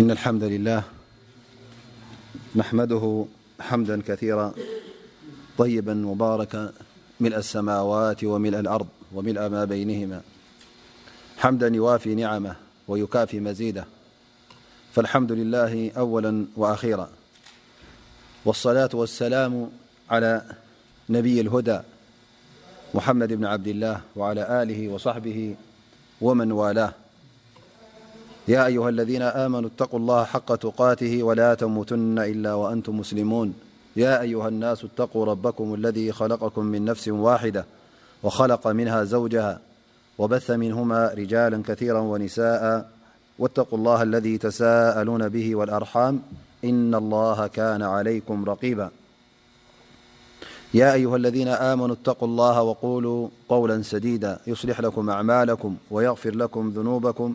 إن الحمد لله نحمده حمدا كثيرا طيبا مبارك ملأ السماوات وملأ الأرض ومل ما بينهما حمدا يوافي نعمه ويكافي مزيده فالحمد لله أولا وأخيرا والةوالسل على نبي الهدى ممدبن عبدالله وعلى له وصحبه ومن والاه يا أيها الذين آمنوا اتقوا الله حق قاته ولا تموتن إلا وأنتم مسلمون يا أيها الناس اتقوا ربكم الذي خلقكم من نفس واحدة وخلق منها زوجها وبث منهما رجالا كثيرا ونساءا واتقوا الله الذي تساءلون به والأرحام إن الله كان عليكم رقيبا يا أيها الذين آمنوا اتقوا الله وقولوا قولا سديدا يصلح لكم أعمالكم ويغفر لكم ذنوبكم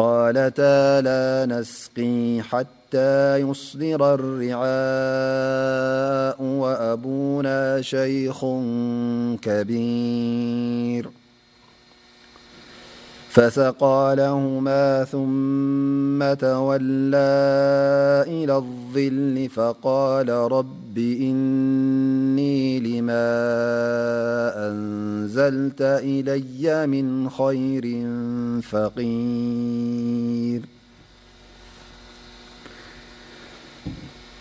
قالتى لا نسقي حتى يصدر الرعاء وأبونا شيخ كبير فسقى لهما ثم تولى إلى الظل فقال رب إني لما أنزلت إلي من خير فقير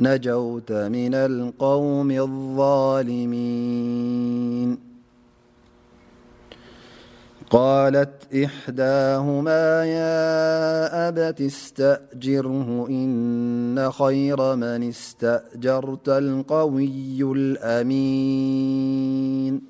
نجوت من القوم الظالمين قالت إحداهما يا أبت استأجره إن خير من استأجرت القوي الأمين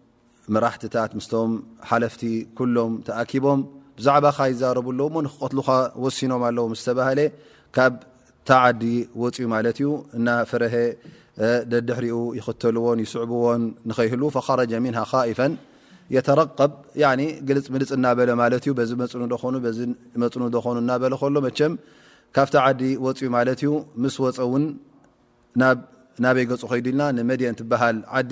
መራትታት ምስቶም ሓለፍቲ ሎም ተኣኪቦም ብዛዕባ ይዛረብሎዎ ክቀትሉካ ወሲኖም ኣለዎ ዝተሃ ካብታ ዓዲ ወፅኡ ማለት እዩ እና ፍረሀ ደድሕሪኡ ይክተልዎን ይስዕብዎን ንከይህ ፈኻረጀ ሚንሃ ካኢፈን የተረቀብ ግልፅ ምልፅ እናበ ማ ዚ ፅ ኾኑ እናበ ሎ መቸም ካብታ ዓዲ ወፅኡ ማ ዩ ምስ ወፀ ውን ናበይ ገፁ ከይዱ ኢልና ንመድን ትበሃል ዓዲ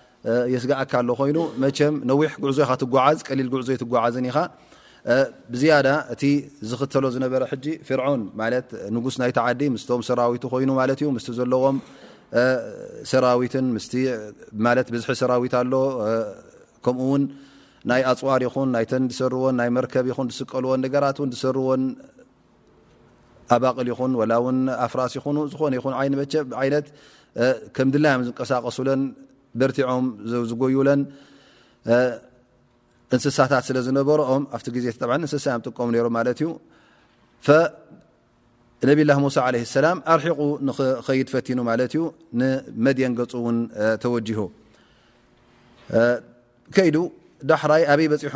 የስጋዓካ ይኑ መ ነዊሕ ጉዕዞ ትጓዓዝ ጉዕዞ ትጓዓዝ ብያ እ ዝክተሎ ዝበ ፍን ስ ናይተዲ ም ይ ዎም ሰ ዝ ሰ ኣሎ ከኡ ናይ ኣፅዋር ከ ስቀል ሰር ኣባ ኣፍስ ዝ ም ዝቀሳቀሱ ቲም ዝዩ እንስሳታ ዝሮም ዜ እሳ ጥቀሙ ሳ ር ድ ፈ ን ገ ዳራይ ይ ሩ ዝሰ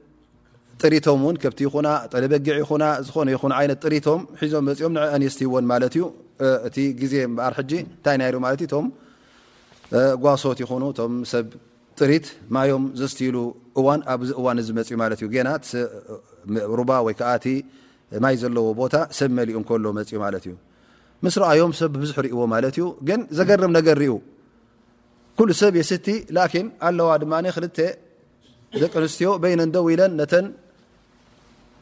ሪቶ በጊ ዝቶ ዞ ጓሶ እ ብ ዙዎዘብዋ ቂ ዮ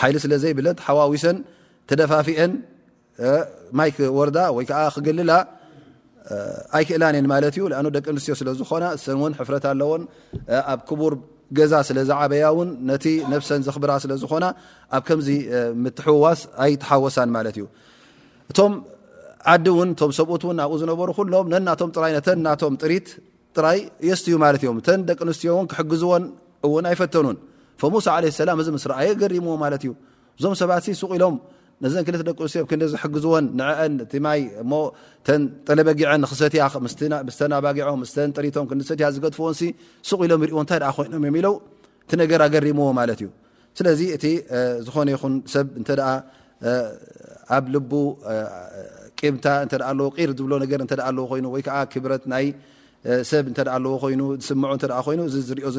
ሓይሊ ስለ ዘይብለት ሓዋዊሰን ተደፋፊአን ማይ ክወርዳ ወይ ክግልላ ኣይክእላንን ማለት ዩ ኣ ደቂ ኣንስትዮ ስለዝኮና ሰን ሕፍረት ኣለዎን ኣብ ክቡር ገዛ ስለ ዝዓበያ ን ነቲ ነብሰን ዘክብራ ስለዝኮና ኣብ ከምዚ ምትሕዋስ ኣይተሓወሳን ማት እዩ እቶም ዓዲ ውን ም ሰብት ናብኡ ዝነበሩ ሎም ነናቶም ጥይ ተ ናቶም ጥሪት ጥራይ የስት ዩ ማእዮምተ ደቂ ኣንስትዮን ክሕግዝዎን እውን ኣይፈተኑን ዚ የ ገዎ ዞም ኢሎም ቂ ዝዝ ጠበጊ ጊቶ ፍዎ ሎ ይ ዎዝ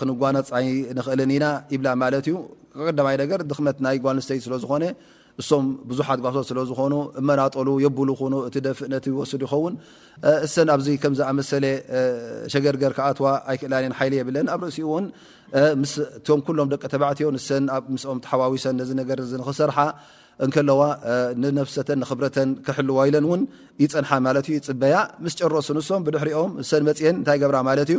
ክጓናፃይ ንክእልን ኢና ይብላ ማለት እዩ ቀማይ ነገር ድመት ናይ ጓንስተይ ስለዝኮነ እሶም ብዙሓት ጓሶት ስለዝኾኑ እመናጠሉ የብሉ እ ደፍእነ ወስ ይኸውን እሰ ኣብዚ ከምዝኣሰለ ሸገርገር ክኣትዋ ኣይክእላን ሊ የብለን ኣብ ርእሲኡቶም ሎም ደቂተባዕዮ ኦም ተሓዋዊሰን ክሰርሓ እለዋ ንተን ክተ ክሕልወለን ይፅንሓ ማ ይፅበያ ምስ ጨሮስንሶም ብድሕሪኦም ሰን መፅን እንታይ ገብራ ማለት እዩ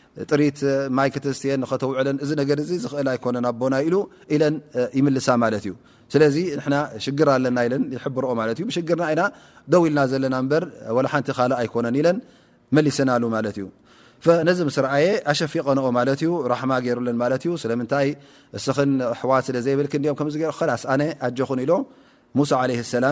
ጥሪት ማይ ተትን ተውዕለን እዚ ገ ዝእ ኣኮነን ኣቦና ኢሉ ኢለን ይምልሳ ማእዩ ስለዚ ሽግር ኣለና ይሮኦ ሽርና ይና ደው ኢልና ዘለና በ ሓንቲ ካ ኣይኮነን ለን መሊስናሉ ማእዩ ነዚ ምስረኣየ ኣሸፊቀንኦ ማ እዩ ራሕማ ገይሩ ማዩ ስለምይ እስን ኣሕዋት ስለዘብል ምላስ ኣጀኹን ኢሎ ሙሳ ላ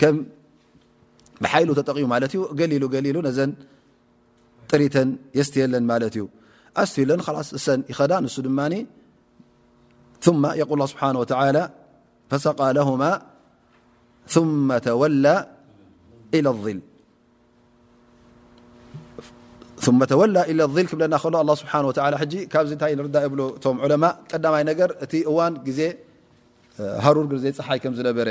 ل ر يس ص ثل له بحنهوعلى فقى لهمولى إلى الل الله سهى ع ر ن رر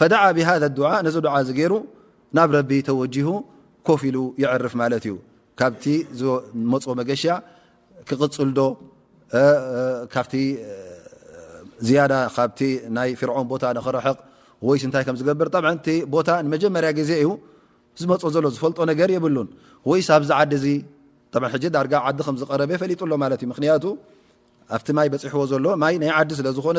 فدع ብሃذ ነዚ ሩ ናብ ረቢ ተه ኮፍ ሉ ይርፍ ዩ ካ መገሻ ክፅልዶ ፍን ቦታ ረሐ ዝ ጀርያ ዜ ዝ ሎ ዝፈጦ የብ ይ ብዚ ዲ ዝ ፈጡ ኣ ሕዎ ሎ ይ ዲ ስለ ዝኾነ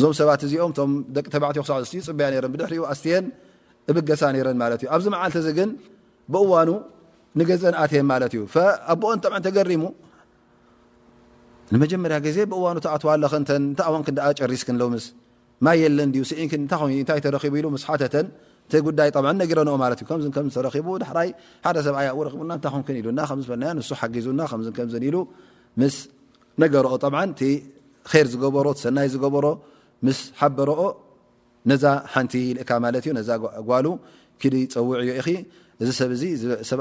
ዞ ሰባ ዚኦ ቂ ፅያ ዝ ይ ዝ በሮ ዛ ቲ ጓ ብ ዩ ዎ ሩ ፀ ኣይ ፅዋ ዝበር ዝ ኻ ፈ ف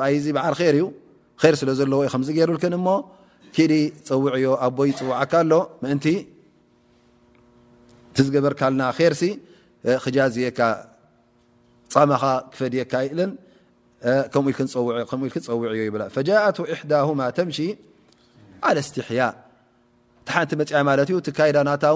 ه ع ያ ፅ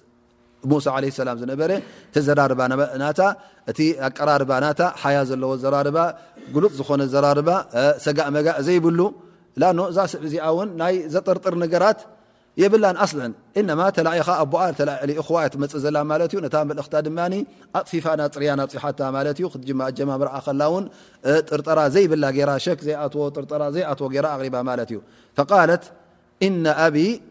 ዘራ ያ ፅ ዝነ ሰጋ ጋ ዘይብ እዛ ስዕዚ ናይ ዘርጥር ራት የ ኣ ፅ ፊ ፅያ ፅ ዘ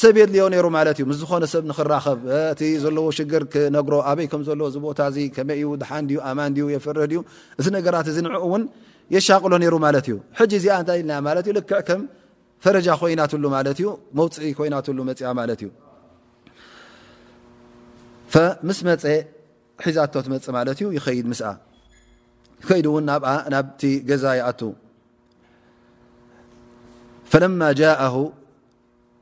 ሰብ የድልዮ ዝነብ ብ ዎ ሮ ይ ቦታ መይ ኣ ፈዩ እዚ ራ የቅሎ ፈ መ ሒዛ መ ና ገዛ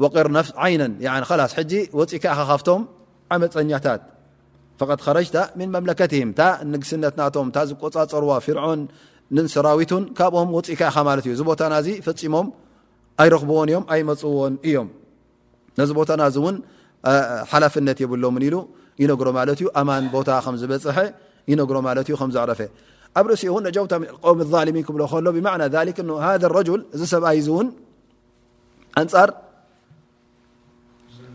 ፀ ፀር ዩፈም ክብዎእዎ እ ዚ ብሎ ይ እ ብ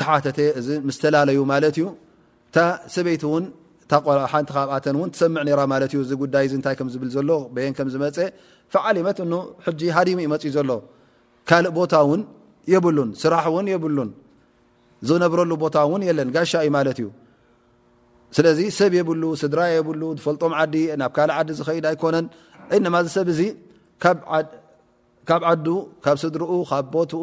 ተሓተተ እዚ ምስተላለዩ ማለት እዩ ታ ሰበይቲ ን ሓንቲ ካብኣተን ሰምዕ ማዩ ዚ ጉዳይ ታይ ዝብል ዘሎ የን ከም ዝመፀ ፈዓሊመት ጂ ሃዲሙ ይመፅእ ዘሎ ካልእ ቦታ ውን የብሉን ስራሕ እውን የብሉን ዝነብረሉ ቦታውን የለን ጋሻ እዩ ማለት እዩ ስለዚ ሰብ የብሉ ስድራ የብሉ ዝፈልጦም ዓዲ ናብ ካልእ ዓዲ ዝከድ ኣይኮነን እማ ሰብ እዚ ካብ ዓ ካብ ስድሪኡ ካብ ቦትኡ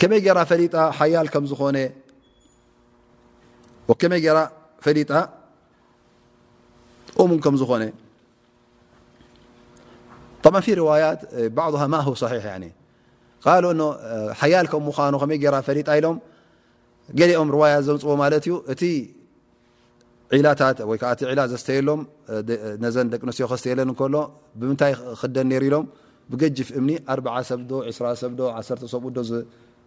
ዝኾن ط ض ص ኦም ፅ ቂ نዮ بፍ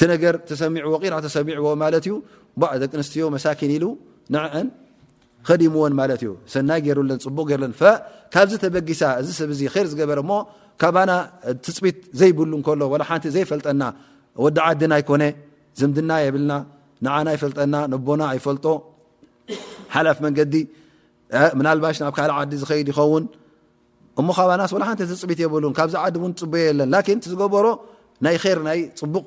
ሚ ሚዎቂ ብ ዝ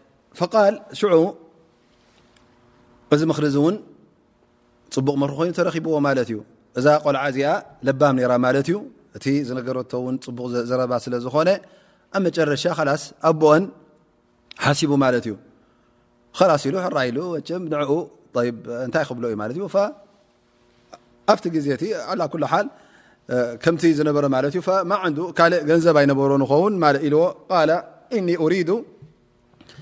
ف እዚ ሊ እ ፅቡቅ ሪ ኮይኑ ተبዎ ዩ እዛ ቆልዓ ዚ ባ እ ዝነረ ፅቡቅ ዘረባ ዝኾነ ኣብ ረሻ ኣቦኦ ሓሲቡ ዩ ይ ብ ዩ ኣ ዜ እ ብ ዎ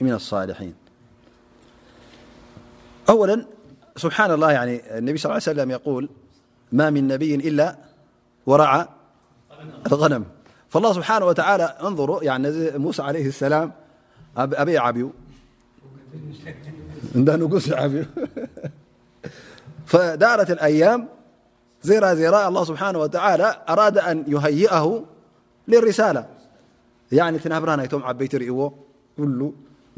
ابانالهانيصلىه يه سلم يقول ما من نبي إلا ورع الغمالله سبحانه وتعالىسىعليهالسلامفدارة الأيام زرزرءالله سبحانه وتعالى أراد أن يهيئه للرسالةيعن